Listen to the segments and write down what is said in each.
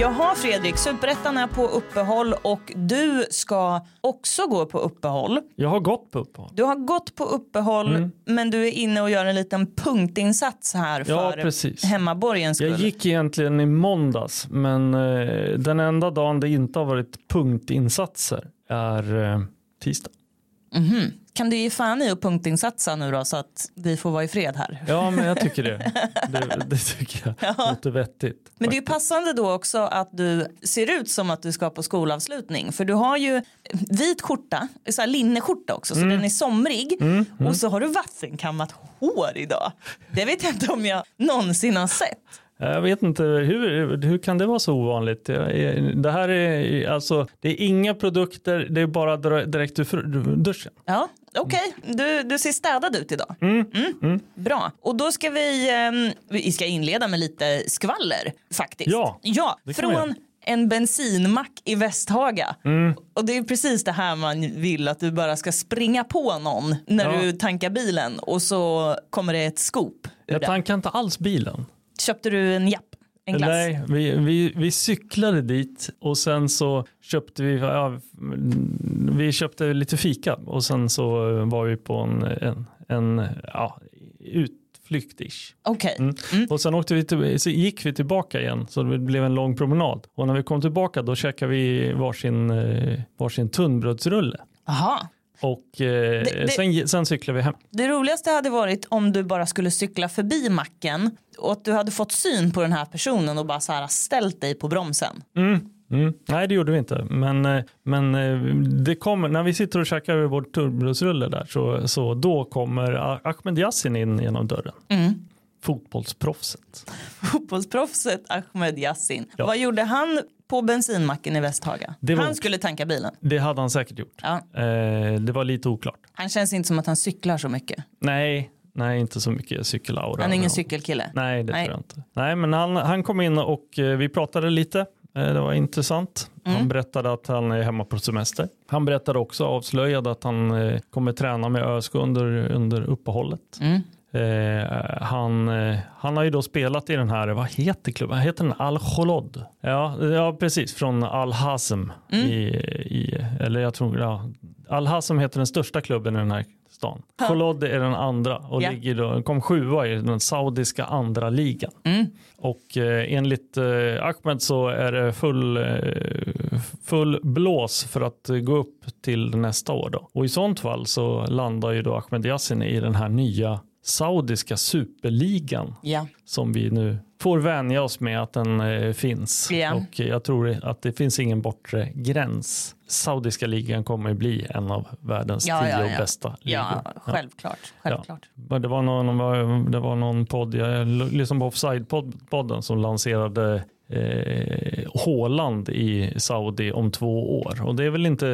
Jaha Fredrik, Superettan är på uppehåll och du ska också gå på uppehåll. Jag har gått på uppehåll. Du har gått på uppehåll Mm. men du är inne och gör en liten punktinsats här Ja, för precis. hemmaborgens skull. Jag gick egentligen i måndags men eh, den enda dagen det inte har varit punktinsatser är eh, tisdag. Mhm. Kan du ge fan i att punktinsatsa nu då så att vi får vara i fred här? Ja men jag tycker det. Det, det tycker jag låter vettigt. Men det är passande då också att du ser ut som att du ska på skolavslutning. För du har ju vit skjorta, så här linneskjorta också, så Mm. den är somrig. Och så har du vattenkammat hår idag. Det vet jag inte om jag någonsin har sett. Jag vet inte, hur, hur kan det vara så ovanligt? Det här är alltså, det är inga produkter, det är bara direkt ur duschen. Ja, okej. Du, du ser städad ut idag. Mm. Bra. Och då ska vi, ehm, vi ska inleda med lite skvaller faktiskt. Ja, ja från en bensinmack i Västhaga. Mm. Och det är precis det här man vill att du bara ska springa på någon när Ja. du tankar bilen och så kommer det ett ur Jag tankar inte alls bilen. Köpte du en japp? En glass? Nej, vi, vi, vi cyklade dit och sen så köpte vi, ja, vi köpte lite fika och sen så var vi på en, en, en ja, utflykt ish. Okej. Mm. Och sen åkte vi till, så gick vi tillbaka igen så det blev en lång promenad. Och när vi kom tillbaka då käkade vi varsin, eh, varsin tunnbrödsrulle. Aha. Och eh, Det- det- Sen, sen cyklade vi hem. Det roligaste hade varit om du bara skulle cykla förbi macken och att du hade fått syn på den här personen och bara så här ställt dig på bromsen. Mm. Nej det gjorde vi inte. Men, eh, men eh, det kommer, när vi sitter och käkar vår tunnbrödsrulle där så, så då kommer Ah- Ahmed Yassin in genom dörren. Mm. Fotbollsproffset. Fotbollsproffset Ahmed Yassin. Ja. Vad gjorde han på bensinmacken i Västhaga? Var- Han skulle tanka bilen. Det hade han säkert gjort. Ja. Eh, det var lite oklart. Han känns inte som att han cyklar så mycket. Nej, nej inte så mycket cykelaura. Han är ingen cykelkille. Nej, det Nej. tror jag inte. Nej, men han, han kom in och eh, vi pratade lite. Eh, Det var intressant. Mm. Han berättade att han är hemma på semester. Han berättade också, avslöjade att han eh, kommer träna med ÖSK under, under uppehållet. Mm. Eh, han, eh, han har ju då spelat i den här, vad heter klubben? Heter den Al Kholod? Ja, ja precis, från Al Hazm. Mm. I, i, eller jag tror, ja, Al Hazm heter den största klubben i den här stan. Kholod är den andra och Ja. ligger då, kom sjua i den saudiska andra ligan. Mm. Och eh, enligt eh, Ahmed så är det full, eh, full blås för att eh, gå upp till nästa år. Då. Och i sånt fall så landar ju då Ahmed Yassin i den här nya saudiska superligan Ja. som vi nu får vänja oss med att den eh, finns. Ja. Och jag tror att det finns ingen bortre gräns. Saudiska ligan kommer bli en av världens Ja, tio ja, ja. bästa ligor. ja, självklart. självklart. Det, var någon, det var någon podd, jag lyssnade på Offside-podden som lanserade eh, Håland i Saudi om två år. Och det är väl inte,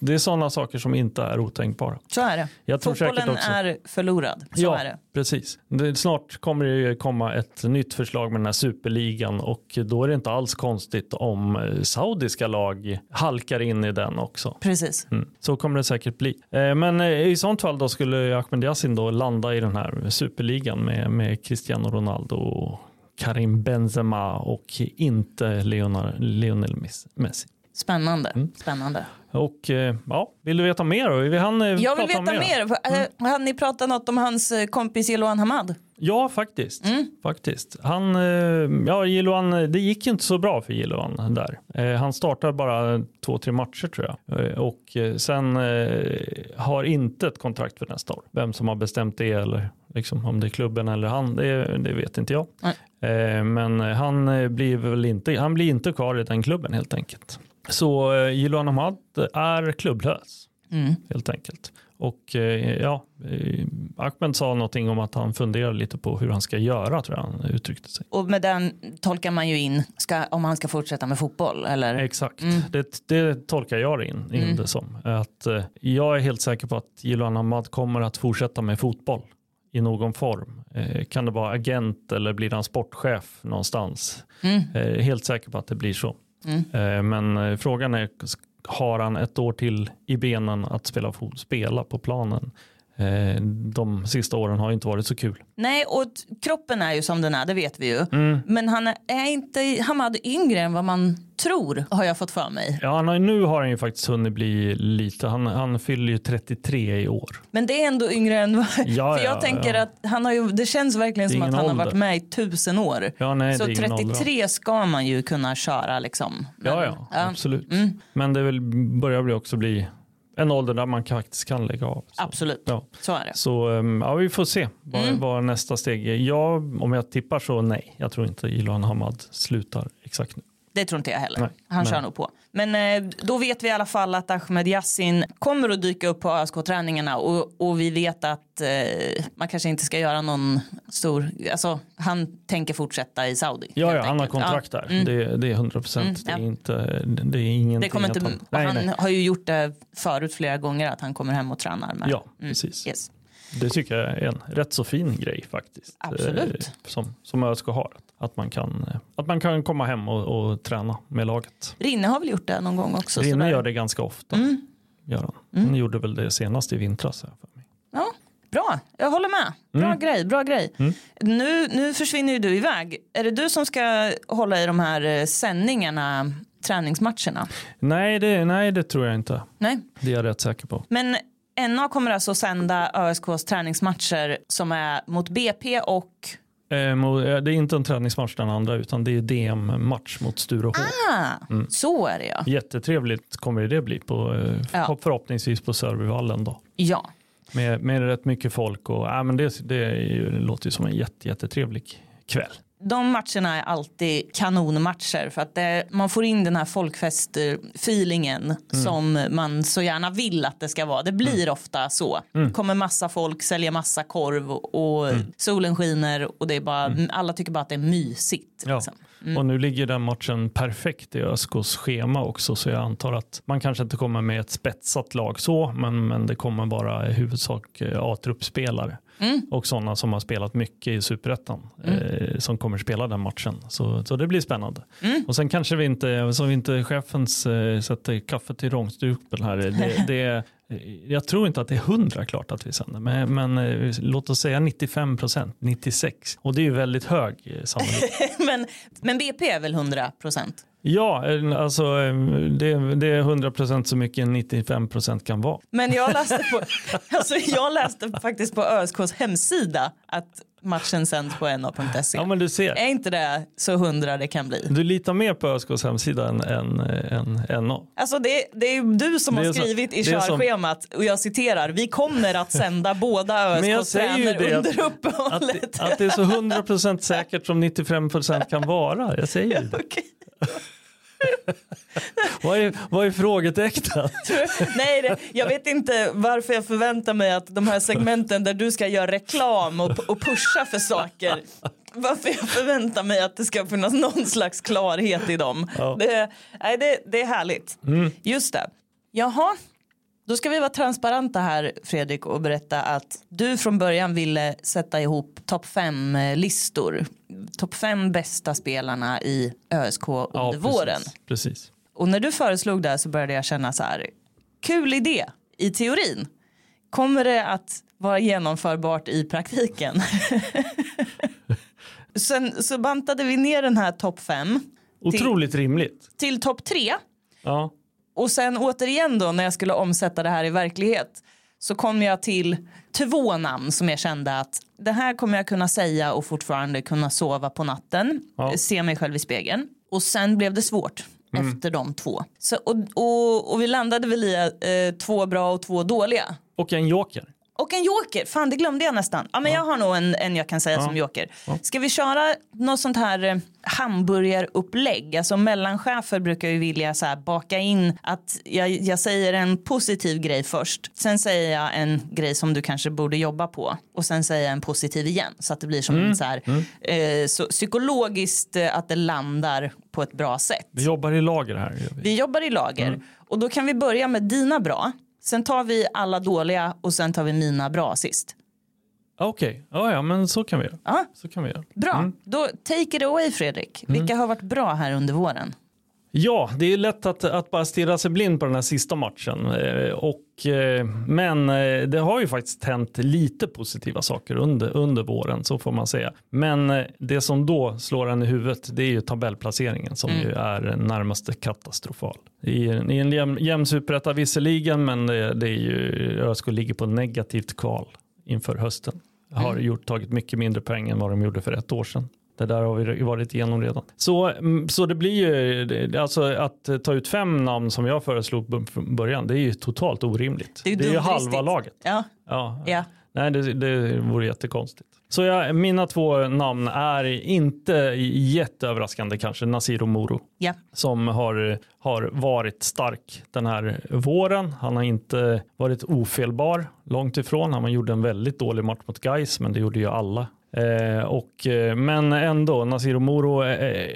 det är sådana saker som inte är otänkbara. Så är det. Jag tror Fotbollen också- är förlorad. Så ja, är det. precis. Det, snart kommer det ju komma ett nytt förslag med den här superligan och då är det inte alls konstigt om eh, saudiska lag halkar in i den också. Precis. Mm. Så kommer det säkert bli. Eh, Men eh, i sånt fall då skulle Ahmed Yassin då landa i den här superligan med, med Cristiano Ronaldo och Karim Benzema och inte Leonard, Lionel Messi. Spännande. Mm. Spännande. Och eh, ja, vill du veta mer då? Vi hann, eh, Jag vill veta mer. Mm. Eh, Har ni pratat något om hans kompis Jiloan Hamad? Ja, faktiskt. Mm. faktiskt. Han, ja, Jiloan, det gick inte så bra för Jiloan där. Han startar bara två, tre matcher tror jag. Och sen har inte ett kontrakt för nästa år. Vem som har bestämt det eller liksom, om det är klubben eller han, det, det vet inte jag. Eh, Men han eh, blir väl inte, han blir inte kvar i den klubben helt enkelt. Så eh, Jiloan Ahmad är klubblös Mm. helt enkelt. Och eh, ja, Ahmed sa någonting om att han funderar lite på hur han ska göra tror jag han uttryckte sig. Och med den tolkar man ju in ska, om han ska fortsätta med fotboll eller? Exakt, Mm. det, det tolkar jag in, in Mm. det som. Att, jag är helt säker på att Jiloan Ahmad kommer att fortsätta med fotboll i någon form. Eh, kan det vara agent eller blir han sportchef någonstans? Mm. Eh, helt säker på att det blir så. Mm. Eh, men frågan är, har han ett år till i benen att spela, fot- spela på planen? Eh, de sista åren har inte varit så kul. Nej, och kroppen är ju som den är, det vet vi ju. Mm. Men han är, inte Hamad yngre än vad man tror, har jag fått för mig. Ja, han har, nu har han ju faktiskt hunnit bli lite, han, han fyller ju 33 i år. Men det är ändå yngre än vad... Ja, för jag ja, tänker ja. att han har ju, det känns verkligen Det som att han har ålder. varit med i tusen år. Ja, nej, Så det är ingen ålder. 33 ska man ju kunna köra liksom. Men- Ja, ja, absolut. Mm. Men det väl börjar också bli en ålder där man faktiskt kan lägga av. Så, Absolut, ja. så är det. så um, ja, vi får se vad, Mm. vad nästa steg är. Ja, om jag tippar så nej. Jag tror inte Ilan Hamad slutar exakt nu. Det tror inte jag heller. Nej, Han men- kör nog på. Men eh, då vet vi i alla fall att Ahmed Yassin kommer att dyka upp på ÖSK-träningarna och, och vi vet att eh, man kanske inte ska göra någon stor, alltså han tänker fortsätta i Saudi. Ja, ja han har kontrakt Ja. där. Mm. Det, det är 100 procent. Mm, det, är ja. inte, det är ingenting Det kommer inte, han... Nej, han nej. har ju gjort det förut flera gånger att han kommer hem och tränar med. Ja, Mm, precis. Yes. Det tycker jag är en rätt så fin grej faktiskt. Absolut. Eh, Som, som ÖSK har. Att man kan, eh, att man kan komma hem och, och träna med laget. Rinne har väl gjort det någon gång också? Rinne sådär. gör det ganska ofta. Mm. Gör han. han gjorde väl det senast i vintras. här för mig. Ja, bra, jag håller med. Bra Mm. grej, bra grej. Nu, nu försvinner ju du iväg. Är det du som ska hålla i de här eh, sändningarna, träningsmatcherna? Nej, det, nej, det tror jag inte. Nej. Det är jag rätt säker på. Men NA kommer alltså sända ÖSKs träningsmatcher som är mot BP och det är inte en träningsmatch den andra utan det är DM-match mot Sture H. ah, så är det ja. Jättetrevligt kommer det bli på, eh, Ja. förhoppningsvis på Sörbyvallen då. Ja, Med, med rätt mycket folk och äh, men det, det, är det låter ju som en jätte, jättetrevlig kväll. De matcherna är alltid kanonmatcher för att det, man får in den här folkfest-feelingen som man så gärna vill att det ska vara. Det blir ofta så. Det kommer massa folk, säljer massa korv och, och solen skiner och det är bara, alla tycker bara att det är mysigt. Ja. Liksom. Och nu ligger den matchen perfekt i ÖSKs schema också så jag antar att man kanske inte kommer med ett spetsat lag så men, men det kommer bara i huvudsak eh, A-truppspelare och sådana som har spelat mycket i superettan eh, som kommer spela den matchen. Så, så det blir spännande. Och sen kanske vi inte, så vi inte chefens eh, sätter kaffet i rångstrupen här. Det, det, jag tror inte att det är hundra klart att vi sänder, men, men eh, låt oss säga 95 procent, 96. Och det är ju väldigt hög eh, sannolikhet. men, men BP är väl 100 procent? Ja, eh, alltså eh, det, det är 100 procent så mycket en 95 procent kan vara. Men jag läste, på, alltså jag läste faktiskt på ÖSKs hemsida att matchen sänds på na.se. Ja, men du ser. Är inte det så hundra det kan bli? Du litar mer på ÖSKs hemsida än, än, än NA. Alltså det, det är du som Det har skrivit i det är som- körschemat och jag citerar vi kommer att sända båda ÖSKs tränare att- under Att, uppehållet. det- att det är så 100 procent säkert som 95 procent kan vara. Jag säger ju det. Okej. Vad är, vad är frågetecknet? Nej, det, jag vet inte varför jag förväntar mig att de här segmenten där du ska göra reklam och, och pusha för saker varför jag förväntar mig att det ska finnas någon slags klarhet i dem. Ja. Det, nej, det, det är härligt. Just det. Jaha, då ska vi vara transparenta här Fredrik och berätta att du från början ville sätta ihop topp fem eh, listor. Topp fem bästa spelarna i ÖSK under våren. precis, precis. Och när du föreslog det så började jag känna så här, kul idé i teorin. Kommer det att vara genomförbart i praktiken? Sen så bantade vi ner den här topp fem Otroligt rimligt. till topp tre. Ja. Och sen återigen då när jag skulle omsätta det här i verklighet så kom jag till två namn som jag kände att det här kommer jag kunna säga och fortfarande kunna sova på natten, Ja. se mig själv i spegeln. Och sen blev det svårt efter de två. Så, och, och, och vi landade väl i eh, två bra och två dåliga. Och en joker. Och en joker, fan det glömde jag nästan. Ja, men Jag har nog en, en jag kan säga som joker. Ska vi köra något sånt här eh, hamburgarupplägg? Alltså mellanchefer brukar ju vilja så här, baka in att jag, jag säger en positiv grej först. Sen säger jag en grej som du kanske borde jobba på. Och sen säger jag en positiv igen. Så att det blir som en så här, eh, så psykologiskt eh, att det landar på ett bra sätt. Vi jobbar i lager här. vi. Vi jobbar i lager och då kan vi börja med dina bra. Sen tar vi alla dåliga och sen tar vi mina bra sist. Okej, ja, ja, men så kan vi göra. Ja, Så kan vi göra. bra. Då take it away Fredrik. Vilka har varit bra här under våren? Ja, det är lätt att, att bara stirra sig blind på den här sista matchen. Eh, och, eh, men eh, det har ju faktiskt hänt lite positiva saker under, under våren, så får man säga. Men eh, det som då slår en i huvudet, det är ju tabellplaceringen som ju är närmast katastrofal. I, en- i en jämn, jämn superetta visserligen, men det, det är ju, ÖSK ligger på negativt kval inför hösten. Har gjort, tagit mycket mindre poäng än vad de gjorde för ett år sedan. Det där har vi varit igenom redan. Så, mm, så det blir ju, alltså att ta ut fem namn som jag föreslog från början, det är ju totalt orimligt. Det är Det är, ju halva laget. Ja, Ja. ja. Nej, det, det vore jättekonstigt. Så jag, mina två namn är inte jätteöverraskande kanske, Nasir och Moro ja. som har, har varit stark den här våren. Han har inte varit ofelbar, långt ifrån. Han gjorde en väldigt dålig match mot Gais, men det gjorde ju alla. Eh, och, eh, men ändå, Nasir Moro, eh, eh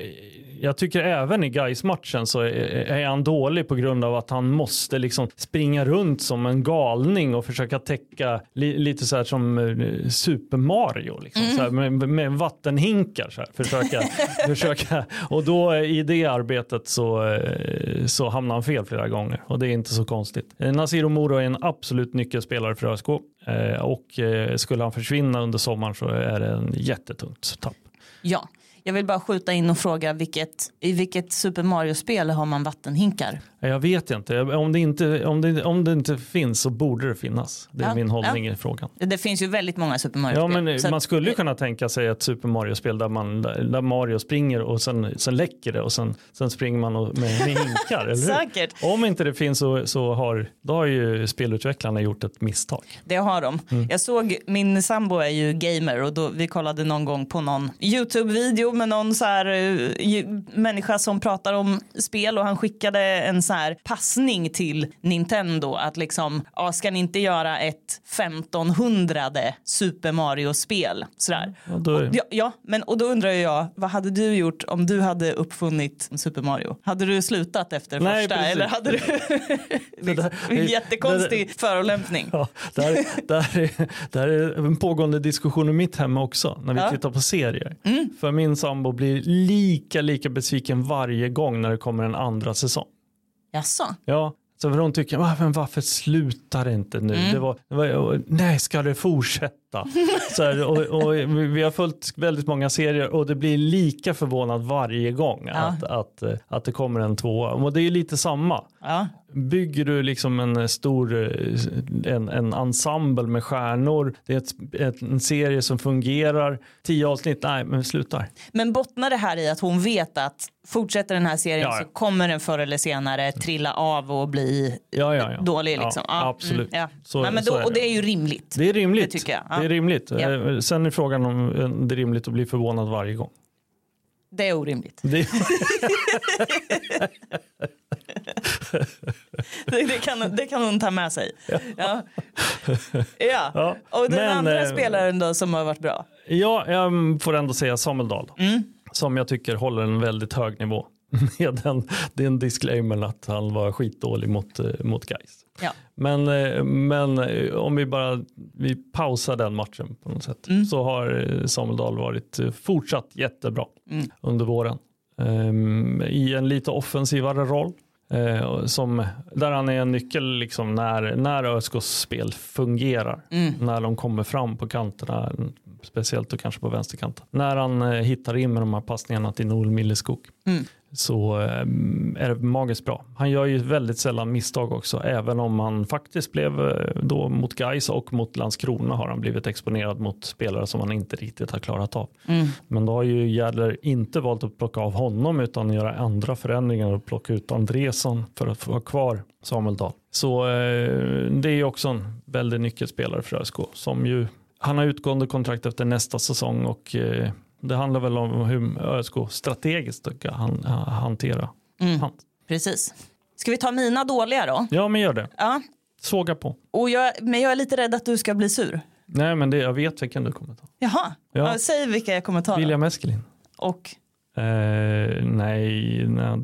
jag tycker även i gais matchen så är, han dålig på grund av att han måste liksom springa runt som en galning och försöka täcka li, lite så här som eh, Super Mario, liksom, så här, med, med vattenhinkar. Så här, försöka, försöka. Och då eh, i det arbetet så, eh, så hamnar han fel flera gånger och det är inte så konstigt. Eh, Nasir Moro är en absolut nyckelspelare för ÖSK och skulle han försvinna under sommaren så är det en jättetungt tapp. ja. Jag vill bara skjuta in och fråga vilket, i vilket Super Mario-spel har man vattenhinkar? Jag vet inte. Om det inte, om det, om det inte finns så borde det finnas. Det är Ja, min hållning ja. i frågan. Det finns ju väldigt många Super Ja, Mario-spel. men så man skulle ju kunna tänka sig ett Super Mario-spel där, man, där Mario springer och sen, sen läcker det och sen, sen springer man och, med, med hinkar. Säkert. Om inte det finns så, så har, då har ju spelutvecklarna gjort ett misstag. Det har de. Mm. Jag såg, min sambo är ju gamer och då, vi kollade någon gång på någon YouTube-video med någon så här eh, människa som pratar om spel och han skickade en så här passning till Nintendo att liksom, ja, ska ni inte göra ett 1500 Super Mario-spel? Sådär. Ja, då, Ja, ja, men och då undrar jag, vad hade du gjort om du hade uppfunnit Super Mario? Hade du slutat efter Nej, första precis. eller hade du där- en jättekonstig förolämpning? Ja, där, där, är, där är en pågående diskussion i mitt hem också när vi Ja. tittar på serier. För min sambo blir lika, lika besviken varje gång när det kommer en andra säsong. Jaså? Ja, så för hon tycker, "Va, men varför slutar det inte nu? Mm. Det var, det var, nej, ska det fortsätta? Så här, och, och vi har följt väldigt många serier och det blir lika förvånad varje gång Ja. att, att, att det kommer en tvåa. Och det är lite samma. Ja. Bygger du liksom en stor en, en ensemble med stjärnor, det är ett, ett, en serie som fungerar, tio avsnitt, nej men vi slutar. Men bottnar det här i att hon vet att fortsätter den här serien Ja. så kommer den förr eller senare trilla av och bli Ja, ja, ja. dålig liksom? Ja, absolut. Mm, ja. Så- Nej, men så då, är och det. det är ju rimligt. Det är rimligt. Det tycker jag, ja. Det är rimligt. Ja. Eh, Sen är frågan om eh, det är rimligt att bli förvånad varje gång. Det är orimligt. Det, Det, det, kan, det kan hon ta med sig. Ja. Ja. Ja, Och den men, andra eh, spelaren då som har varit bra? ja, jag får ändå säga Samuel Dahl. Mm. Som jag tycker håller en väldigt hög nivå. Med den, den disclaimern att han var skitdålig mot, eh, mot Gais. Ja. Men, eh, men eh, om vi bara vi pausar den matchen på något sätt Mm. så har Samuel Dahl varit fortsatt jättebra Mm. under våren. Ehm, I en lite offensivare roll. Eh, som, där han är en nyckel liksom när, när ÖSKs spel fungerar. Mm. När de kommer fram på kanterna, speciellt och kanske på vänsterkanten. När han eh, hittar in med de här passningarna till Noel Milleskog. Mm. Så eh, är det magiskt bra. Han gör ju väldigt sällan misstag också, även om han faktiskt blev eh, då mot Gais och mot Landskrona har han blivit exponerad mot spelare som han inte riktigt har klarat av. Mm. Men då har ju Jädler inte valt att plocka av honom utan göra andra förändringar och plocka ut Andresson för att få ha kvar Samuel Dahl. Så eh, det är också en väldigt nyckelspelare för ÖSK som ju han har utgående kontrakt efter nästa säsong och eh, det handlar väl om hur ÖSK strategiskt ska han, hantera Mm. han. Precis. Ska vi ta mina dåliga då? Ja, men gör det. Ja. Såga på. Och jag, men jag är lite rädd att du ska bli sur. Nej, men det, jag vet vilken du kommer ta. Jaha, Ja. ja. säg vilka jag kommer ta. William Eskelin. Och, Eh, nej, nej,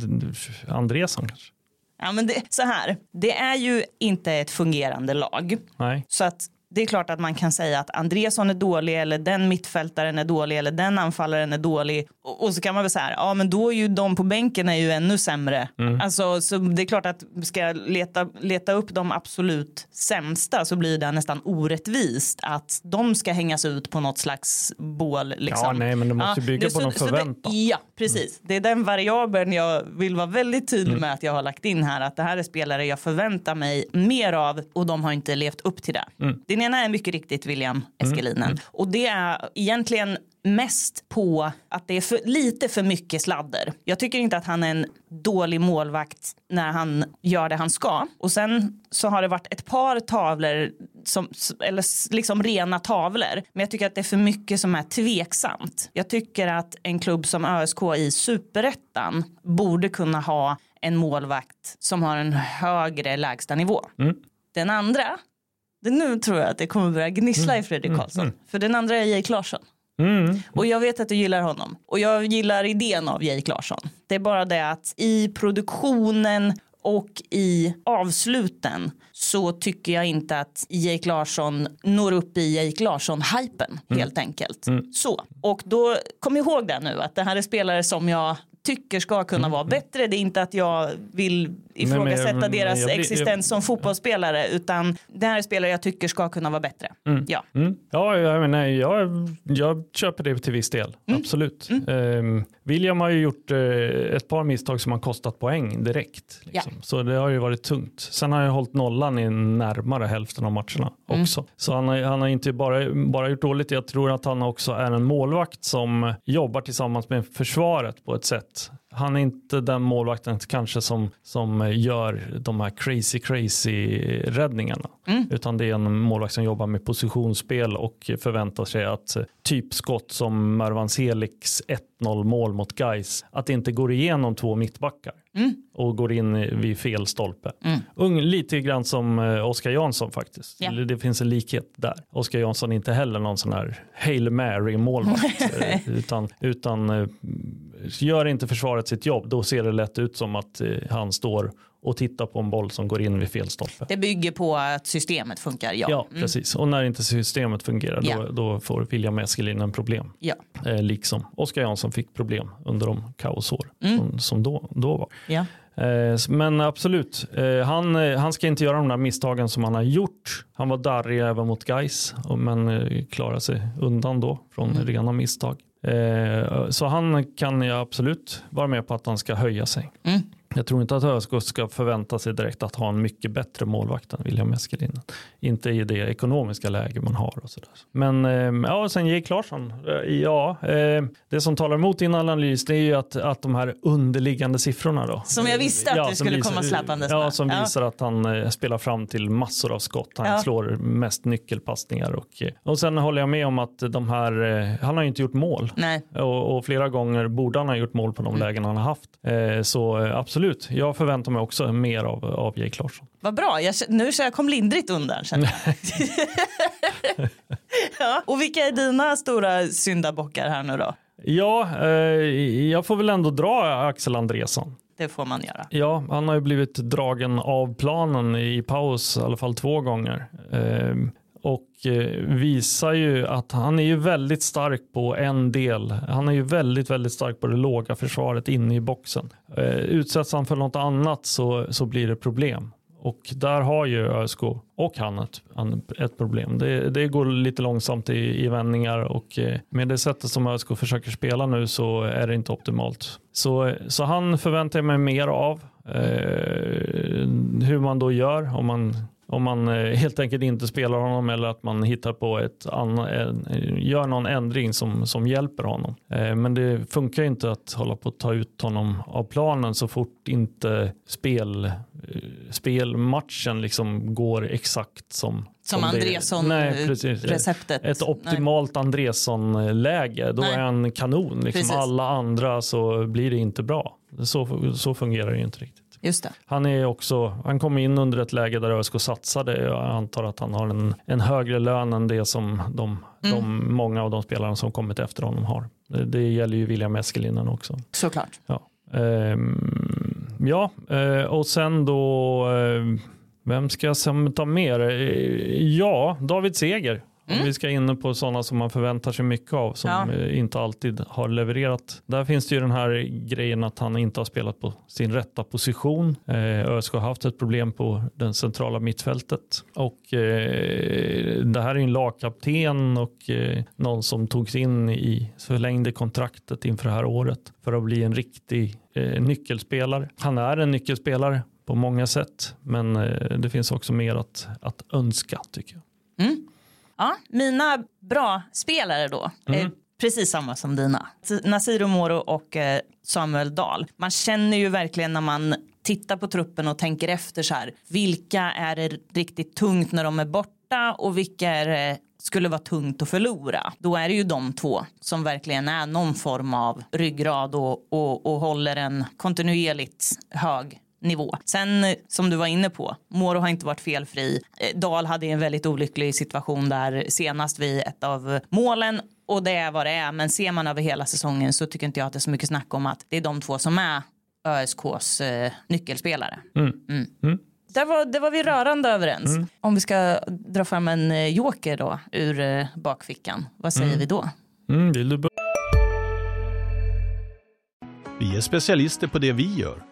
Andresson kanske. ja, men det, så här, det är ju inte ett fungerande lag. Nej. Så att det är klart att man kan säga att Andresson är dålig eller den mittfältaren är dålig eller den anfallaren är dålig. Och, och så kan man väl säga, ja men då är ju de på bänken är ju ännu sämre. Alltså, så det är klart att ska jag leta, leta upp de absolut sämsta så blir det nästan orättvist att de ska hängas ut på något slags bål. Liksom. Ja, nej, men det måste bygga på så- någon så det- förväntan. Ja, precis. Det är den variabeln jag vill vara väldigt Mm. tydlig med att jag har lagt in här. Att det här är spelare jag förväntar mig mer av och de har inte levt upp till det. Mm. Den ena är mycket riktigt William Eskelinen. Och det är egentligen mest på att det är för, lite för mycket sladder. Jag tycker inte att han är en dålig målvakt när han gör det han ska. Och sen så har det varit ett par tavlor, som, eller liksom rena tavlor. Men jag tycker att det är för mycket som är tveksamt. Jag tycker att en klubb som ÖSK i superettan borde kunna ha en målvakt som har en högre lägstanivå. Den andra, det nu tror jag att det kommer börja gnissla i Fredrik Karlsson. För den andra är Jake Larsson. Mm. Och jag vet att du gillar honom. Och jag gillar idén av Jake Larsson. Det är bara det att i produktionen och i avsluten så tycker jag inte att Jake Larsson når upp i Jake Larsson-hypen helt enkelt. Så. Och då kom ihåg det nu att det här är spelare som jag tycker ska kunna vara bättre. Det är inte att jag vill ifrågasätta men deras jag blir- existens som fotbollsspelare utan det här är spelare jag tycker ska kunna vara bättre. Ja. Mm. Ja, jag, menar, jag, jag köper det till viss del. Mm. Absolut. Ehm, William har ju gjort eh, ett par misstag som har kostat poäng direkt. Liksom. Så det har ju varit tungt. Sen har jag hållit nollan i närmare hälften av matcherna Mm. också. Så han har, han har inte bara, bara gjort dåligt. Jag tror att han också är en målvakt som jobbar tillsammans med försvaret på ett sätt. Han är inte den målvakten kanske som, som gör de här crazy crazy räddningarna. Utan det är en målvakt som jobbar med positionsspel och förväntar sig att typskott som Mervan Seliks 1-0 mål mot Gais att det inte går igenom två mittbackar och går in vid fel stolpe. Ung, lite grann som eh, Oskar Jansson faktiskt. Ja. Det finns en likhet där. Oskar Jansson är inte heller någon sån här Hail Mary målvakt eh, utan, utan eh, gör inte försvaret sitt jobb då ser det lätt ut som att han står och tittar på en boll som går in vid fel stolpe. Det bygger på att systemet funkar, ja. Ja, precis. Och när inte systemet fungerar Ja. då, då får William Eskelinen problem. Ja. Eh, liksom Oskar Jansson fick problem under de kaosår Mm. som, som då, då var. Ja. Eh, men absolut, eh, han, eh, han ska inte göra de där misstagen som han har gjort. Han var darrig även mot Gais, men eh, klarade sig undan då från Mm. rena misstag. Eh, så han kan jag absolut vara med på att han ska höja sig. Mm. Jag tror inte att ÖSK ska förvänta sig direkt att ha en mycket bättre målvakt än William Eskelinen. Inte i det ekonomiska läge man har. och sådär. Men eh, ja, sen Jake Larsson. Eh, ja, eh, det som talar emot din analys det är ju att, att de här underliggande siffrorna då. Som jag visste att du som skulle komma släpandes Ja, som Ja. visar att han spelar fram till massor av skott. Han Ja. slår mest nyckelpassningar. Och, och sen håller jag med om att de här, han har ju inte gjort mål. Nej. Och, och flera gånger borde han ha gjort mål på de Mm. lägen han har haft. Så eh, absolut, jag förväntar mig också mer av, av Jake Larsson. Vad bra, jag, nu så jag kom lindrigt undan. känner jag. ja. Och vilka är dina stora syndabockar här nu då? Ja, eh, jag får väl ändå dra Axel Andresson. Det får man göra. Ja, han har ju blivit dragen av planen i paus i alla fall två gånger. Eh, och eh, visar ju att han är ju väldigt stark på en del. Han är ju väldigt, väldigt stark på det låga försvaret inne i boxen. Eh, utsätts han för något annat så, så blir det problem. Och där har ju ÖSK och han ett, ett problem. Det, det går lite långsamt i, i vändningar och eh, med det sättet som ÖSK försöker spela nu så är det inte optimalt. Så, så han förväntar jag mig mer av. Eh, hur man då gör om man om man eh, helt enkelt inte spelar honom eller att man hittar på ett annat, gör någon ändring som, som hjälper honom. Eh, men det funkar inte att hålla på att ta ut honom av planen så fort inte spel, eh, spelmatchen liksom går exakt som som Andresson-receptet. Ett optimalt Andresson-läge, då Nej. är han kanon. Liksom alla andra så blir det inte bra. Så, så fungerar det inte riktigt. Just det. Han, är också, han kom in under ett läge där ÖSK satsade. Jag antar att han har en, en högre lön än det som de, mm. de många av de spelarna som kommit efter honom har. Det, det gäller ju William Eskelinen också. Såklart. Ja, ehm, ja eh, och sen då eh, vem ska jag ta mer? Eh, ja, David Seger Mm. Vi ska in på sådana som man förväntar sig mycket av som ja. Eh, inte alltid har levererat. Där finns det ju den här grejen att han inte har spelat på sin rätta position. Eh, ÖSK har haft ett problem på den centrala mittfältet och eh, det här är en lagkapten och eh, någon som togs in i förlängde kontraktet inför det här året för att bli en riktig eh, nyckelspelare. Han är en nyckelspelare på många sätt men eh, det finns också mer att, att önska tycker jag. Mm. Ja, mina bra spelare då mm. är precis samma som dina. Nasir Moro och eh, Samuel Dahl. Man känner ju verkligen när man tittar på truppen och tänker efter så här. Vilka är det riktigt tungt när de är borta och vilka är det skulle vara tungt att förlora. Då är det ju de två som verkligen är någon form av ryggrad och, och, och håller en kontinuerligt hög nivå. Sen som du var inne på, Moro har inte varit felfri. Eh, Dahl hade en väldigt olycklig situation där senast vid ett av målen och det är vad det är. Men ser man över hela säsongen så tycker inte jag att det är så mycket snack om att det är de två som är ÖSKs eh, nyckelspelare. Mm. Mm. Mm. Där var, det var vi rörande överens. Mm. Om vi ska dra fram en eh, joker då ur eh, bakfickan, vad säger mm. vi då? Mm, vill du vi är specialister på det vi gör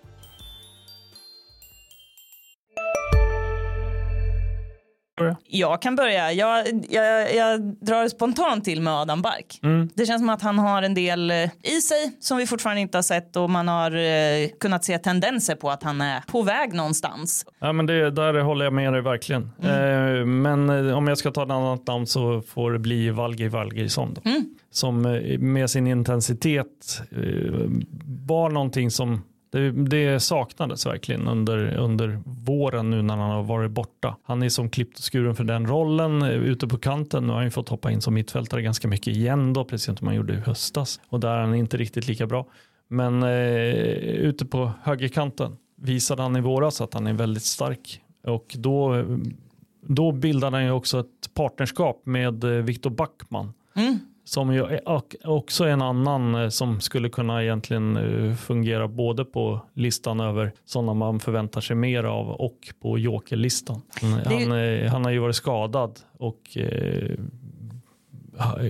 Jag kan börja. Jag, jag, jag drar spontant till med Adam Bark. Mm. Det känns som att han har en del eh, i sig som vi fortfarande inte har sett och man har eh, kunnat se tendenser på att han är på väg någonstans. Ja, men det, där håller jag med dig verkligen. Mm. Eh, men eh, om jag ska ta ett annat namn så får det bli Valgi Valgeisson. Mm. Som eh, med sin intensitet eh, var någonting som det, det saknades verkligen under, under våren nu när han har varit borta. Han är som klippt och skuren för den rollen eh, ute på kanten. Nu har han ju fått hoppa in som mittfältare ganska mycket igen då, precis som han gjorde i höstas. Och där är han inte riktigt lika bra. Men eh, ute på högerkanten visade han i våras att han är väldigt stark. Och då, då bildade han ju också ett partnerskap med eh, Viktor Backman. Mm som ju också är en annan eh, som skulle kunna egentligen eh, fungera både på listan över sådana man förväntar sig mer av och på jokerlistan. Han, ju... han har ju varit skadad och eh,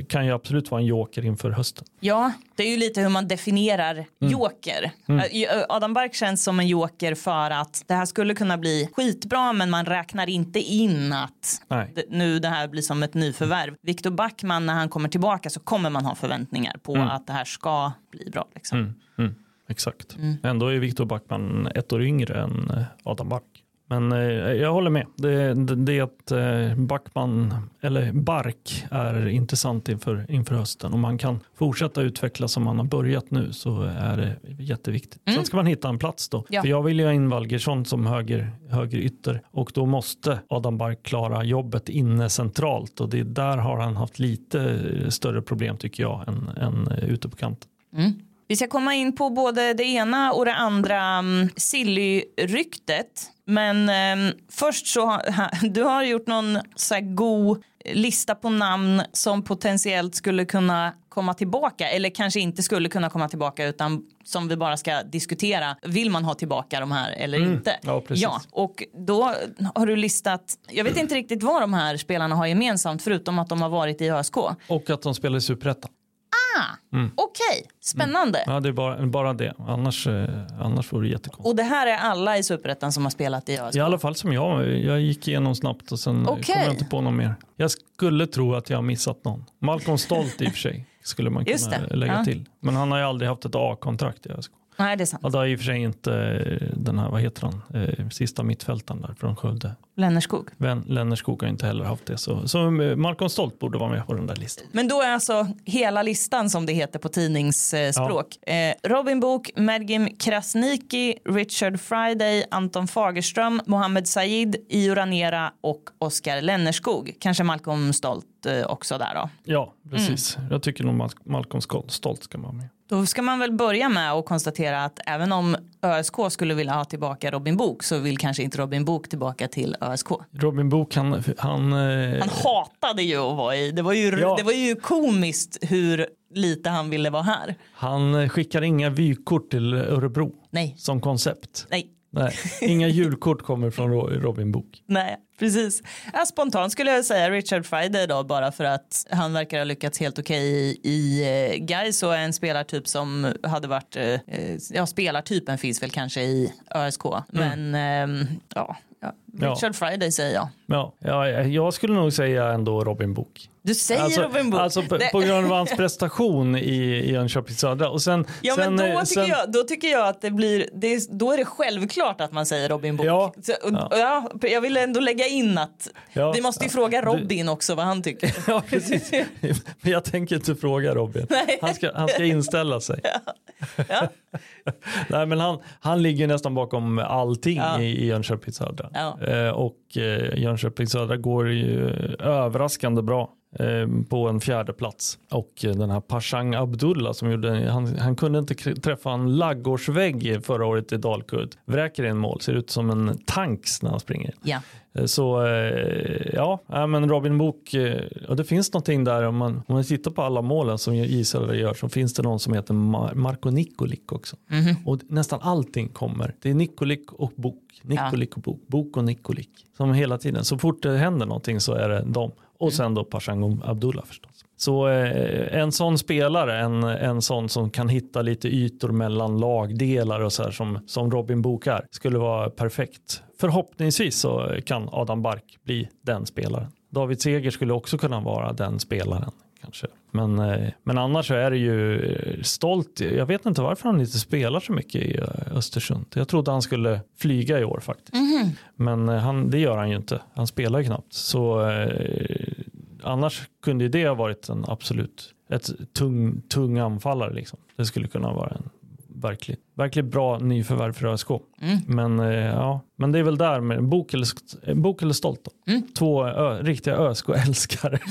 kan ju absolut vara en joker inför hösten. Ja, det är ju lite hur man definierar mm. joker. Mm. Adam Bark känns som en joker för att det här skulle kunna bli skitbra men man räknar inte in att det, nu det här blir som ett nyförvärv. Viktor Backman när han kommer tillbaka så kommer man ha förväntningar på mm. att det här ska bli bra. Liksom. Mm. Mm. Exakt. Mm. Ändå är Viktor Backman ett år yngre än eh, Adam Bark. Men eh, jag håller med. Det, det, det att eh, Backman, eller Bark är intressant inför, inför hösten. Om man kan fortsätta utveckla som man har börjat nu så är det jätteviktigt. Mm. Sen ska man hitta en plats då. Ja. För jag vill ju ha in Valgersson som höger, höger ytter och då måste Adam Bark klara jobbet inne centralt och det där har han haft lite större problem tycker jag än, än ute på kanten. Mm. Vi ska komma in på både det ena och det andra um, Silly-ryktet. Men um, först så har du har gjort någon så här god lista på namn som potentiellt skulle kunna komma tillbaka eller kanske inte skulle kunna komma tillbaka utan som vi bara ska diskutera. Vill man ha tillbaka de här eller Mm. inte? Ja, precis. ja, och då har du listat. Jag vet inte riktigt vad de här spelarna har gemensamt förutom att de har varit i ÖSK. Och att de spelar i Superettan. Okej, spännande. Ja, det är bara, bara det. Annars, eh, annars vore det jättekonstigt. Och det här är alla i Superettan som har spelat i ÖSK? I alla fall som jag. Jag gick igenom snabbt och sen eh, Okej. kom jag inte på någon mer. Jag skulle tro att jag har missat någon. Malcolm Stolt i och för sig skulle man kunna lägga Ja. till. Men han har ju aldrig haft ett A-kontrakt i ÖSK. Nej, det är sant. Ja, det har i och för sig inte eh, den här, vad heter han, eh, sista mittfältaren där från Skövde. Lennarskog. Vän- Lennerskog har inte heller haft det. Så, så eh, Malcolm Stolt borde vara med på den där listan. Men då är alltså hela listan som det heter på tidningsspråk. Eh, Robin Book, Mergim Krasniqi, Richard Friday, Anton Fagerström, Mohammed Said, Io Ranera och Oskar Lennerskog. Kanske Malcolm Stolt eh, också där då. Ja, precis. Mm. Jag tycker nog Mal- Malcolm Stolt ska vara med. Då ska man väl börja med att konstatera att även om ÖSK skulle vilja ha tillbaka Robin Book så vill kanske inte Robin Book tillbaka till ÖSK. Robin Book, han... han, eh, Han hatade ju att vara i. Det var ju, Ja. det var ju komiskt hur lite han ville vara här. han eh, skickar inga vykort till Örebro Nej, som koncept. nej, Nej, inga julkort kommer från Ro- Robin Book. nej, precis. Ja, spontant skulle jag säga Richard Friday då bara för att han verkar ha lyckats helt okej i, i eh, Gais och en spelartyp som hade varit, eh, eh, ja spelartypen finns väl kanske i ÖSK, men ehm, ja. Richard Friday säger jag. Ja, ja, jag skulle nog säga ändå Robin Book. Du säger Alltså, Robin Book. alltså på, på grund av hans prestation i, i Jönköping Södra. Och sen, Ja sen, men då eh, tycker, sen, jag, då tycker jag att det blir, det är, då är det självklart att man säger Robin Book. Ja. Så, och, Ja. ja. jag vill ändå lägga in att Ja. vi måste ju fråga Robin också vad han tycker. Ja, precis. Men jag tänker inte fråga Robin. Han ska, han ska inställa sig. Ja. Nej, men han, han ligger nästan bakom allting Ja. i, i Jönköping Södra. Ja. Eh, och eh, Jönköping Södra går ju överraskande bra på en fjärde plats. Och eh, den här Pashang Abdullah som gjorde, han, han kunde inte träffa en laggårdsvägg förra året i Dalkurd. Vräker in mål, ser ut som en tanks när han springer. Ja. Eh, Så eh, ja, ja, men Robin Book, och det finns någonting där om man, om man tittar på alla målen som Israel gör så finns det någon som heter Mar- Marko Nikolic också. Och nästan allting kommer. Det är Nikolic och Bok, Nikolic och Bok, Bok och Nikolic. Som hela tiden, så fort det händer någonting så är det dem. Och sen då Pashang Abdullah förstås. Så eh, en sån spelare, en, en sån som kan hitta lite ytor mellan lagdelar och så här som, som Robin bokar, skulle vara perfekt. Förhoppningsvis så kan Adam Bark bli den spelaren. David Seger skulle också kunna vara den spelaren. Kanske. Men, eh, men annars så är det ju eh, stolt. Jag vet inte varför han inte spelar så mycket i eh, Östersund. Jag trodde han skulle flyga i år faktiskt. Men eh, han, det gör han ju inte. Han spelar ju knappt. Så annars kunde det ha varit en absolut ett tung, tung anfallare. Liksom. Det skulle kunna vara en verkligt, verkligt bra nyförvärv för ÖSK. Men, eh, ja, men det är väl där med bok eller, st- bok eller stolt. Då. Två ö, riktiga ÖSK-älskare.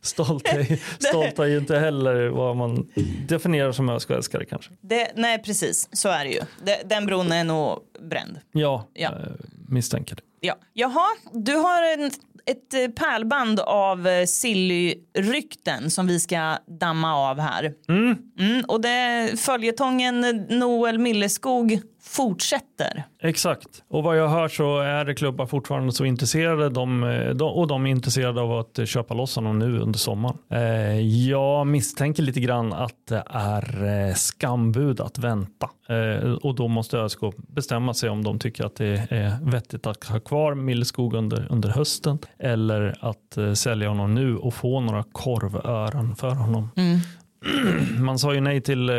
stolt, är, stolt är ju inte heller vad man definierar som ÖSK-älskare kanske. Det, nej precis, så är det ju. Den bron är nog bränd. Ja, Ja. Eh, misstänker det. Ja. Jaha, du har en, ett eh, pärlband av eh, Silly-rykten som vi ska damma av här. Mm, och det, följetongen Noel Milleskog fortsätter. Exakt. Och vad jag hör så är det klubbar fortfarande så intresserade de, eh, de, och de är intresserade av att köpa loss honom nu under sommaren. Eh, jag misstänker lite grann att det är eh, skambud att vänta eh, och då måste ÖSK bestämma sig om de tycker att det är vettigt att ha kvar Milleskog under, under hösten eller att eh, sälja honom nu och få några korvören för honom. Man sa ju nej till eh,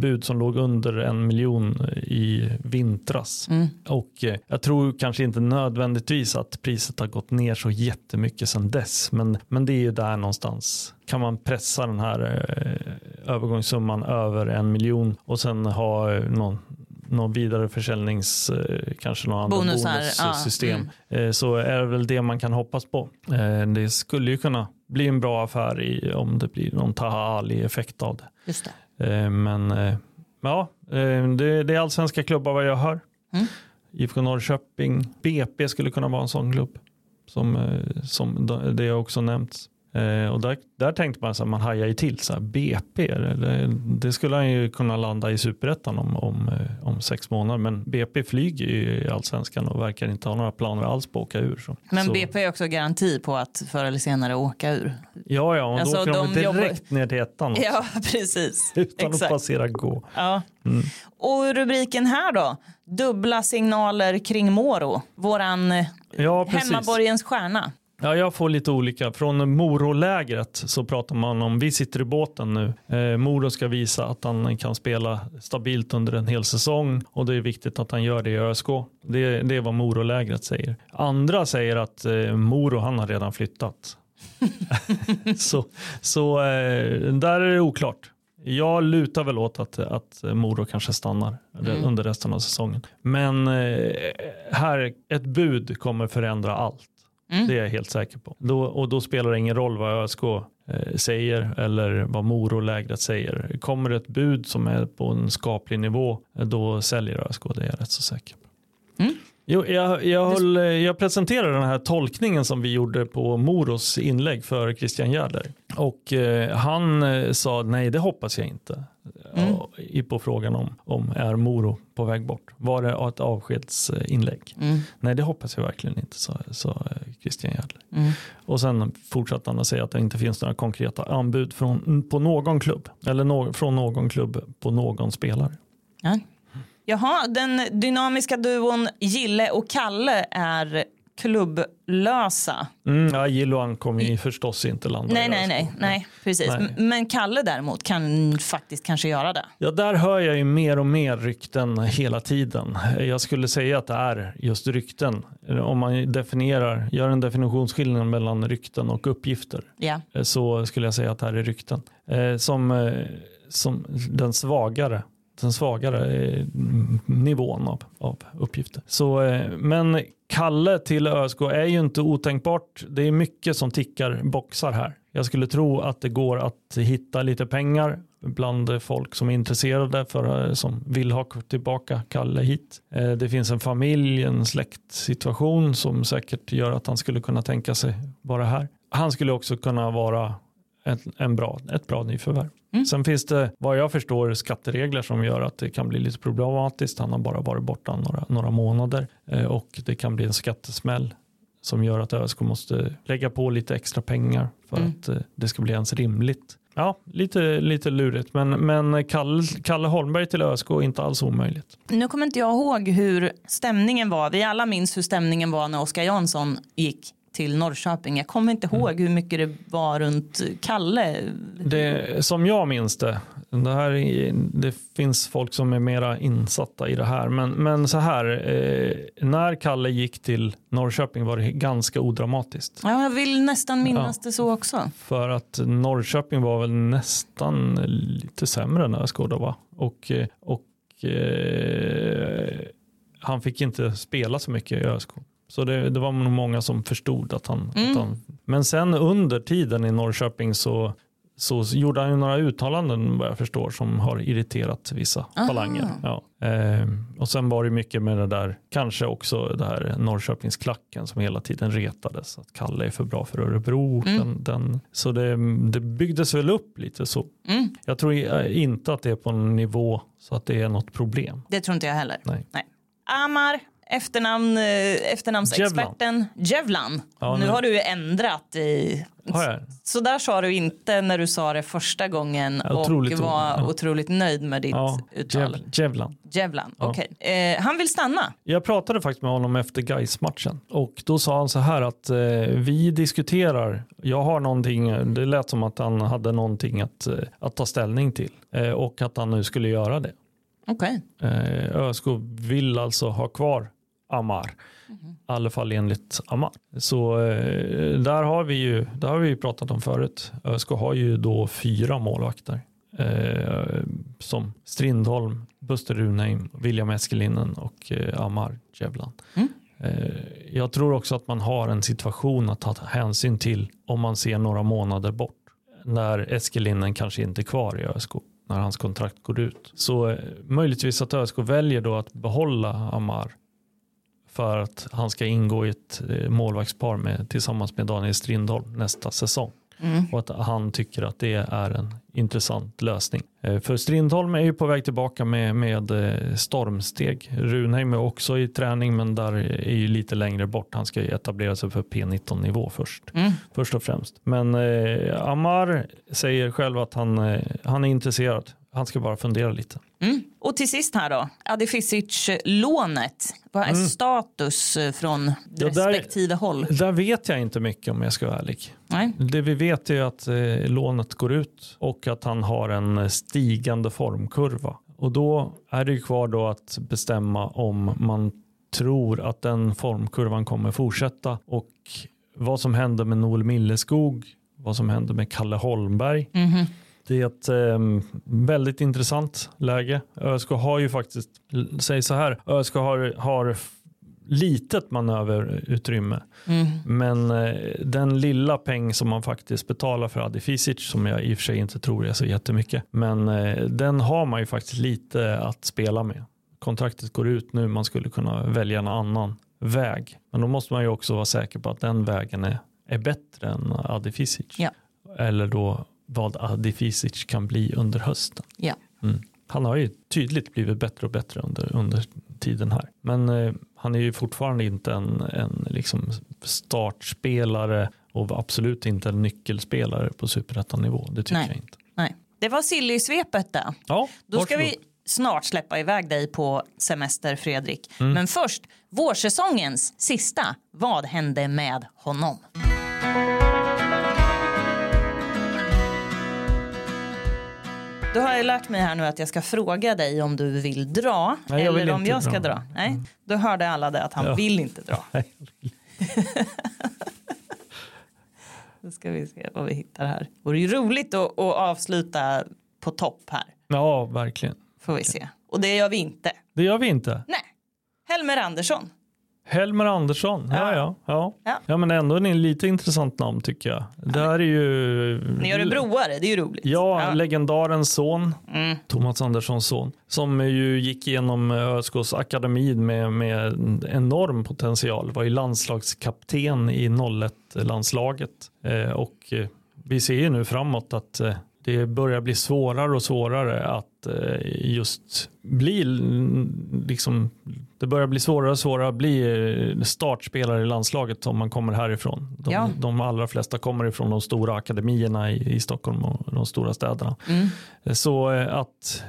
bud som låg under en miljon i vintras. Och eh, jag tror kanske inte nödvändigtvis att priset har gått ner så jättemycket sedan dess. Men, men det är ju där någonstans. Kan man pressa den här eh, övergångssumman över en miljon och sen ha eh, någon någon vidareförsäljnings, eh, kanske någon annan Bonusar, bonussystem. ja, mm. Eh, så är det väl det man kan hoppas på. Eh, det skulle ju kunna bli en bra affär i, om det blir någon Taha Ali-effekt av det. Just det. Men ja, det, det är allsvenska klubbar vad jag hör. Mm. IFK Norrköping, BP skulle kunna vara en sån klubb. Som, som det har också nämnts. Eh, och där, där tänkte man att man hajar ju till. Så här, BP, det, det skulle han ju kunna landa i superettan om, om, eh, om sex månader. Men BP flyger ju i allsvenskan och verkar inte ha några planer alls på att åka ur. Så. Men så, BP är också garanti på att förr eller senare åka ur. Ja, ja, och Alltså, då åker de, de jobbar- direkt ner till ettan. också, Ja, precis. Utan att Exakt. passera gå. Ja. Mm. Och rubriken här då? Dubbla signaler kring Moro. Våran eh, Ja, precis. hemmaborgens stjärna. Ja, jag får lite olika. Från Morolägret så pratar man om, vi sitter i båten nu. Eh, Moro ska visa att han kan spela stabilt under en hel säsong och det är viktigt att han gör det i ÖSK. Det, det är vad Morolägret säger. Andra säger att eh, Moro, han har redan flyttat. så så eh, där är det oklart. Jag lutar väl åt att, att Moro kanske stannar Mm. under resten av säsongen. Men eh, här, ett bud kommer förändra allt. Mm. Det är jag helt säker på. Då, och då spelar det ingen roll vad ÖSK eh, säger eller vad Morolägret säger. Kommer det ett bud som är på en skaplig nivå, eh, då säljer ÖSK. Det är jag rätt så säker på. Mm. Jo, jag, jag, höll, jag presenterade den här tolkningen som vi gjorde på Moros inlägg för Christian Gärder. Och eh, han eh, sa nej, det hoppas jag inte. Mm. Ja, i på frågan om, om är Moro på väg bort. Var det ett avskedsinlägg? Mm. Nej, det hoppas jag verkligen inte, sa, sa eh, Christian Gärder. Mm. Och sen fortsatte han att säga att det inte finns några konkreta anbud från, på någon klubb. Eller no, från någon klubb på någon spelare. Ja. Jaha, den dynamiska duon Gille och Kalle är klubblösa. Mm, ja, Gilloan kommer ju förstås inte landa Nej, nej, nej, nej, precis. Nej. Men Kalle däremot kan faktiskt kanske göra det. Ja, där hör jag ju mer och mer rykten hela tiden. Jag skulle säga att det är just rykten. Om man definierar, gör en definitionsskillnad mellan rykten och uppgifter Ja. eh, så skulle jag säga att det här är rykten. Eh, Som, eh, som den svagare den svagare eh, nivån av, av uppgifter. Så, eh, men Kalle till ÖSK är ju inte otänkbart. Det är mycket som tickar boxar här. Jag skulle tro att det går att hitta lite pengar bland folk som är intresserade för, eh, som vill ha tillbaka Kalle hit. Det finns en familj, en släktsituation som säkert gör att han skulle kunna tänka sig vara här. Han skulle också kunna vara ett, en bra, ett bra nyförvärv. Mm. Sen finns det vad jag förstår skatteregler som gör att det kan bli lite problematiskt. Han har bara varit borta några, några månader eh, och det kan bli en skattesmäll som gör att ÖSK måste lägga på lite extra pengar för Mm. att eh, det ska bli ens rimligt. Ja, lite, lite lurigt, men, men Kalle, Kalle Holmberg till ÖSK är inte alls omöjligt. Nu kommer inte jag ihåg hur stämningen var. Vi alla minns hur stämningen var när Oskar Jansson gick till Norrköping. Jag kommer inte Mm. ihåg hur mycket det var runt Kalle. Det, som jag minns det, det, här är, det finns folk som är mera insatta i det här, men, men så här, eh, när Kalle gick till Norrköping var det ganska odramatiskt. Ja, jag vill nästan minnas det så också. För att Norrköping var väl nästan lite sämre än ÖSK då va? Och, eh, och eh, han fick inte spela så mycket i ÖSK. Så det, det var nog många som förstod att han, Mm. att han... Men sen under tiden i Norrköping så, så gjorde han några uttalanden vad jag förstår som har irriterat vissa Aha. falanger. Ja. Eh, och sen var det mycket med det där, kanske också det här Norrköpingsklacken som hela tiden retades. Att Kalle är för bra för Örebro. Mm. Den, den, så det, det byggdes väl upp lite så. Mm, Jag tror eh, inte att det är på en nivå så att det är något problem. det tror inte jag heller. Nej. Amar, efternamn, eh, efternamnsexperten Jevlan. Ja, nu nu- har du ändrat i... Har jag? Så där sa du inte när du sa det första gången Ja, och var ja. otroligt nöjd med ditt Ja, uttal. Jev, Jevlan. Jevlan, okej. Eh, han vill stanna. Jag pratade faktiskt med honom efter gais matchen och då sa han så här att eh, vi diskuterar, jag har någonting, det lät som att han hade någonting att, eh, att ta ställning till eh, och att han nu skulle göra det. Okej. Eh, ÖSK vill alltså ha kvar Amar. I alla fall enligt Amar. Så eh, där har vi ju, där har vi ju pratat om förut. ÖSK har ju då fyra målvakter. eh, som Strindholm, Buster Runheim, William Eskelinen och eh, Amar Jevlan. Mm. Eh, jag tror också att man har en situation att ta hänsyn till om man ser några månader bort. När Eskelinen kanske inte är kvar i ÖSK när hans kontrakt går ut. Så eh, möjligtvis att ÖSK väljer då att behålla Amar för att han ska ingå i ett eh, målvaktspar med, tillsammans med Daniel Strindholm nästa säsong. Mm. Och att han tycker att det är en intressant lösning. Eh, För Strindholm är ju på väg tillbaka med, med eh, stormsteg. Runheim är också i träning men där är ju lite längre bort. Han ska ju etablera sig för P19 nivå först. Mm. Först och främst. Men eh, Amar säger själv att han, han är intresserad. Han ska bara fundera lite. Mm. Och till sist här då, Adifisic-lånet. Vad är status eh, från Mm. Ja, där- respektive håll? Där vet jag inte mycket om jag ska vara ärlig. Nej. Det vi vet är att eh, lånet går ut och att han har en eh, stigande formkurva. Och då är det ju kvar då att bestämma om man tror att den formkurvan kommer fortsätta och vad som händer med Noel Milleskog, vad som händer med Kalle Holmberg. Mhm. Det är ett eh, väldigt intressant läge. ÖSK har ju faktiskt, säg så här, ÖSK har, har litet manöverutrymme. Mm. Men eh, den lilla peng som man faktiskt betalar för Adifisic som jag i och för sig inte tror är så jättemycket. Men eh, den har man ju faktiskt lite att spela med. Kontraktet går ut nu, man skulle kunna välja en annan väg. Men då måste man ju också vara säker på att den vägen är, är bättre än Adifisic. Ja. Eller då vad Adifisic kan bli under hösten. Ja. Mm. Han har ju tydligt blivit bättre och bättre under, under tiden här. Men eh, han är ju fortfarande inte en, en liksom startspelare och absolut inte en nyckelspelare på superettanivå. Det tycker Nej. jag inte. Nej. Det var Silly-svepet det. Ja, Då ska vi snart släppa iväg dig på semester Fredrik. Mm. Men först, vårsäsongens sista. Vad hände med honom? Då har jag lärt mig här nu att jag ska fråga dig om du vill dra Nej, jag vill eller om jag ska dra. dra. Nej, då hörde alla det att han Ja. vill inte dra. Då ska vi se vad vi hittar här. Det vore ju roligt att, att avsluta på topp här. Ja, verkligen. Får vi se. Och det gör vi inte. Det gör vi inte. Nej. Helmer Andersson. Helmer Andersson. Ja, ja. Ja, Ja. ja. men ändå en lite intressant namn tycker jag. Det här är ju... Ni gör det broare, det är ju roligt. Ja, legendarens son, Mm. Thomas Anderssons son, som ju gick igenom ÖSKs akademi med, med en enorm potential, var ju landslagskapten i 01-landslaget. Eh, och eh, vi ser ju nu framåt att eh, det börjar bli svårare och svårare att eh, just bli liksom det börjar bli svårare och svårare att bli eh, startspelare i landslaget om man kommer härifrån. De, Ja. de allra flesta kommer ifrån de stora akademierna i, i Stockholm och de stora städerna. Mm. Så eh, att,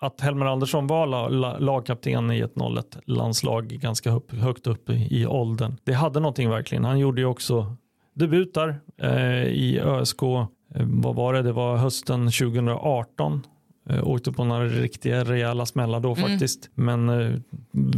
att Helmer Andersson var la, la, lagkapten i ett 01-landslag ganska högt, högt upp i, i åldern. Det hade någonting verkligen. Han gjorde ju också debut där eh, i ÖSK. Eh, vad var det? Det var hösten 2018. Eh, åkte på några riktiga rejäla smällar då faktiskt. Men eh,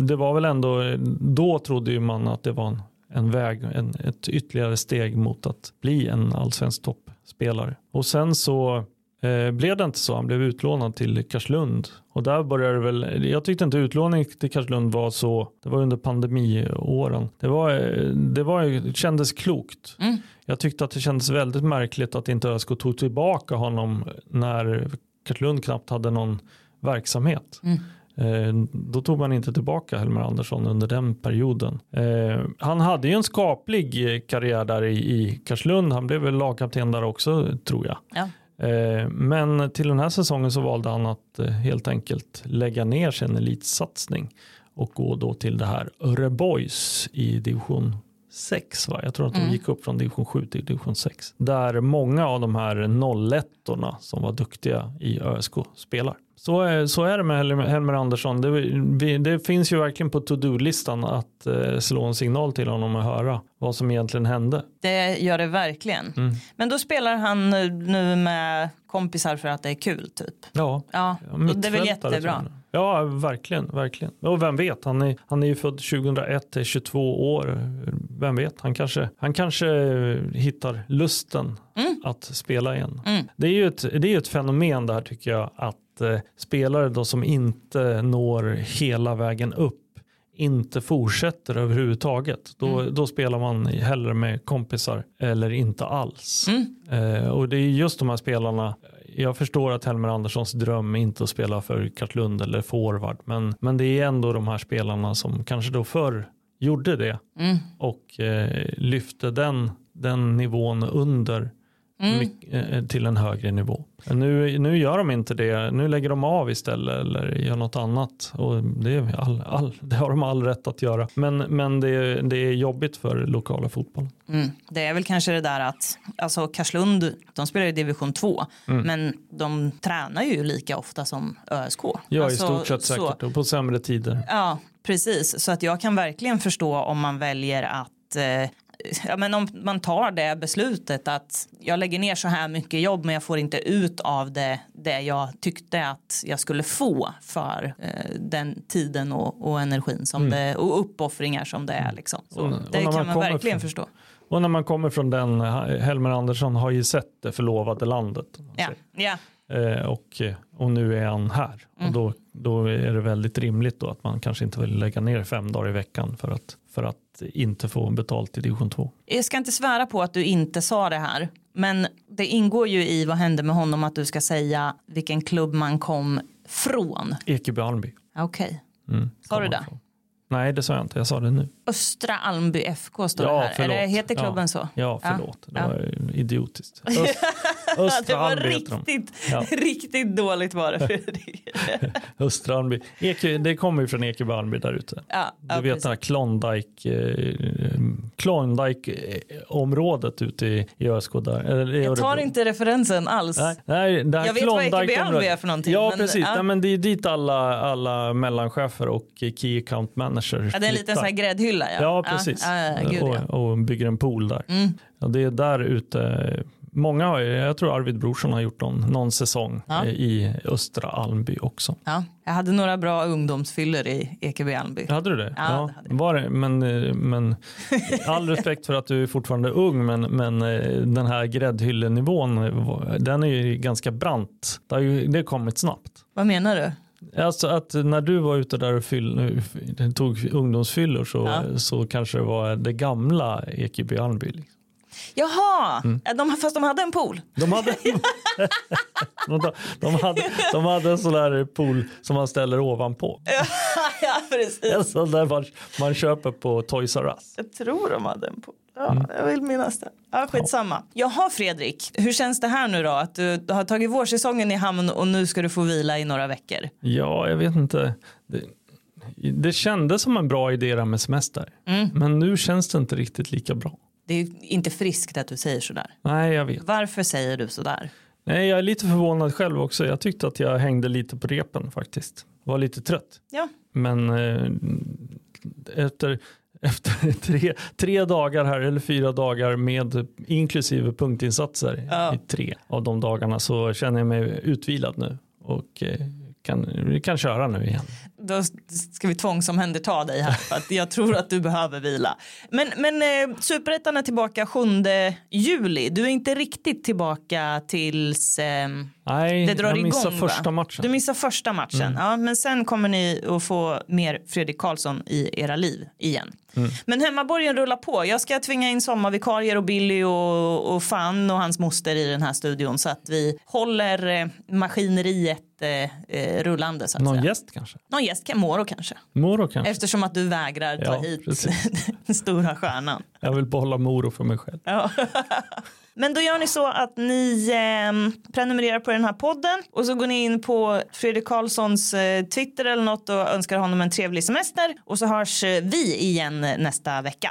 det var väl ändå, då trodde ju man att det var en, en väg, en, ett ytterligare steg mot att bli en allsvensk toppspelare. Och sen så eh, blev det inte så. Han blev utlånad till Karlslund. Och där började det väl, jag tyckte inte utlåning till Karlslund var så, det var under pandemiåren. Det, var, eh, det, var, det kändes klokt. Mm. Jag tyckte att det kändes väldigt märkligt att inte ÖSK tog tillbaka honom när Karlslund knappt hade någon verksamhet. Mm. Eh, då tog man inte tillbaka Helmer Andersson under den perioden. Eh, han hade ju en skaplig eh, karriär där i, i Karlslund. Han blev väl lagkapten där också tror jag. Ja. Eh, men till den här säsongen så valde han att eh, helt enkelt lägga ner sin elitsatsning och gå då till det här Örebrois i division 6. Va? Jag tror att de gick upp från division 7 till division 6. Där många av de här 01 som var duktiga i ÖSK spelar. Så, är- så är det med Helmer- Andersson. Det, det finns ju verkligen på to-do-listan att eh, slå en signal till honom och höra vad som egentligen hände. Det gör det verkligen. Mm. Men då spelar han nu- med kompisar för att det är kul typ. Ja, Ja, det är väl jättebra. Ja, verkligen. verkligen. Och vem vet, han är, han är ju född 2001, är 22 år. Vem vet, han kanske, han kanske hittar lusten Mm. att spela igen. Det är ju ett, det är ett fenomen där tycker jag att eh, spelare då som inte når hela vägen upp inte fortsätter överhuvudtaget. Då, då spelar man hellre med kompisar eller inte alls. Eh, och det är just de här spelarna jag förstår att Helmer Anderssons dröm är inte att spela för Kartlund eller forward men, men det är ändå de här spelarna som kanske då förr gjorde det och eh, lyfte den, den nivån under mycket, eh, till en högre nivå. Nu, nu gör de inte det, nu lägger de av istället eller gör något annat och det, är all, all, det har de all rätt att göra. Men, men det, det är jobbigt för lokala fotbollen. Mm. Det är väl kanske det där att alltså Karlslund, de spelar i division 2 men de tränar ju lika ofta som ÖSK. Ja alltså, i stort sett så- säkert och på sämre tider. Ja, precis. Så att jag kan verkligen förstå om man väljer att eh, Ja, men om man tar det beslutet att jag lägger ner så här mycket jobb men jag får inte ut av det det jag tyckte att jag skulle få för eh, den tiden och, och energin som det, och uppoffringar som det är. Liksom. Så Och- och det kan man man verkligen från- förstå. Och när man kommer från den, Helmer Andersson har ju sett det förlovade landet. Ja, ja. Eh, och, och nu är han här. Mm. Och då, då är det väldigt rimligt då att man kanske inte vill lägga ner fem dagar i veckan för att, för att inte få betalt i division 2. Jag ska inte svära på att du inte sa det här. Men det ingår ju i vad hände med honom att du ska säga vilken klubb man kom från. Ekeby Almby. Okej. Mm, Sa du det? ifrån. Nej det sa jag inte, jag sa det nu. Östra Almby FK står det Ja, här. förlåt. Eller heter klubben ja. så? Ja, förlåt. Det Ja. var idiotiskt. Öst, det Östra var Almby riktigt, Ja. riktigt dåligt var det Fredrik. Östra Almby. Eke, det kommer ju från Ekeby Almby där ute. Ja, Du vet precis. den här Klondike, eh, Klondike-området ute i, i ÖSK där. Eller i jag tar inte referensen alls. Nej, nej, det här Jag vet vad Ekeby Almby är för någonting, Ja, men- precis. Nej, men det är dit alla, alla mellanchefer och key account managers Ja, det är en liten sån här gräddhylla. Ja, Ja, precis. Ja, ja, ja, gud, ja. Mm. och, och bygger en pool där. Ja, det är där ute. Många har, jag tror Arvid Brorsson har gjort någon, någon säsong Ja. i Östra Almby också. Ja, jag hade några bra ungdomsfyllor i Ekeby Almby. Hade du det? Ja, det hade. Var det men, men all respekt för att du är fortfarande ung men, men eh, den här gräddhyllenivån eh, den är ju ganska brant. Det har ju det har kommit snabbt. Vad menar du? Alltså att när du var ute där och fyll, tog ungdomsfyllor så, Ja. så kanske det var det gamla Ekeby Almby. liksom. Jaha, Mm. De, fast de hade en pool. De hade, de, de, hade, de hade en sån där pool som man ställer ovanpå. ja, precis. En sån där man, man köper på Toys R Us. Jag tror de hade en pool. Ja, Mm. Jag vill minnas det. Ja, skitsamma. Jaha Fredrik, hur känns det här nu då? Att du har tagit vårsäsongen i hamn och nu ska du få vila i några veckor. Ja, jag vet inte. Det, det kändes som en bra idé det här med semester. Mm. Men nu känns det inte riktigt lika bra. Det är inte friskt att du säger sådär. Nej, jag vet. Varför säger du sådär? Nej, jag är lite förvånad själv också. Jag tyckte att jag hängde lite på repen faktiskt. Var lite trött. Ja, Men eh, efter, efter tre, tre dagar här, eller fyra dagar med inklusive punktinsatser Ja. i tre av de dagarna så känner jag mig utvilad nu och eh, kan, kan köra nu igen. Då ska vi tvångsomhänderta dig här för att jag tror att du behöver vila. Men, men eh, Superettan är tillbaka 7 juli. Du är inte riktigt tillbaka tills eh, Nej, det drar jag igång missar va? första matchen. Du missar första matchen. Mm. Ja, men sen kommer ni att få mer Fredrik Karlsson i era liv igen. Mm. Men hemmaborgen rullar på. Jag ska tvinga in sommarvikarier och Billy och, och Fan och hans moster i den här studion så att vi håller eh, maskineriet eh, eh, rullande. Så att Någon säga. gäst kanske? Någon gäst kan Moro kanske. Moro kanske? Eftersom att du vägrar ta Ja, hit precis. den stora stjärnan. Jag vill behålla Moro för mig själv. Ja. Men då gör ni så att ni eh, prenumererar på den här podden och så går ni in på Fredrik Karlssons eh, Twitter eller något och önskar honom en trevlig semester och så hörs eh, vi igen nästa vecka.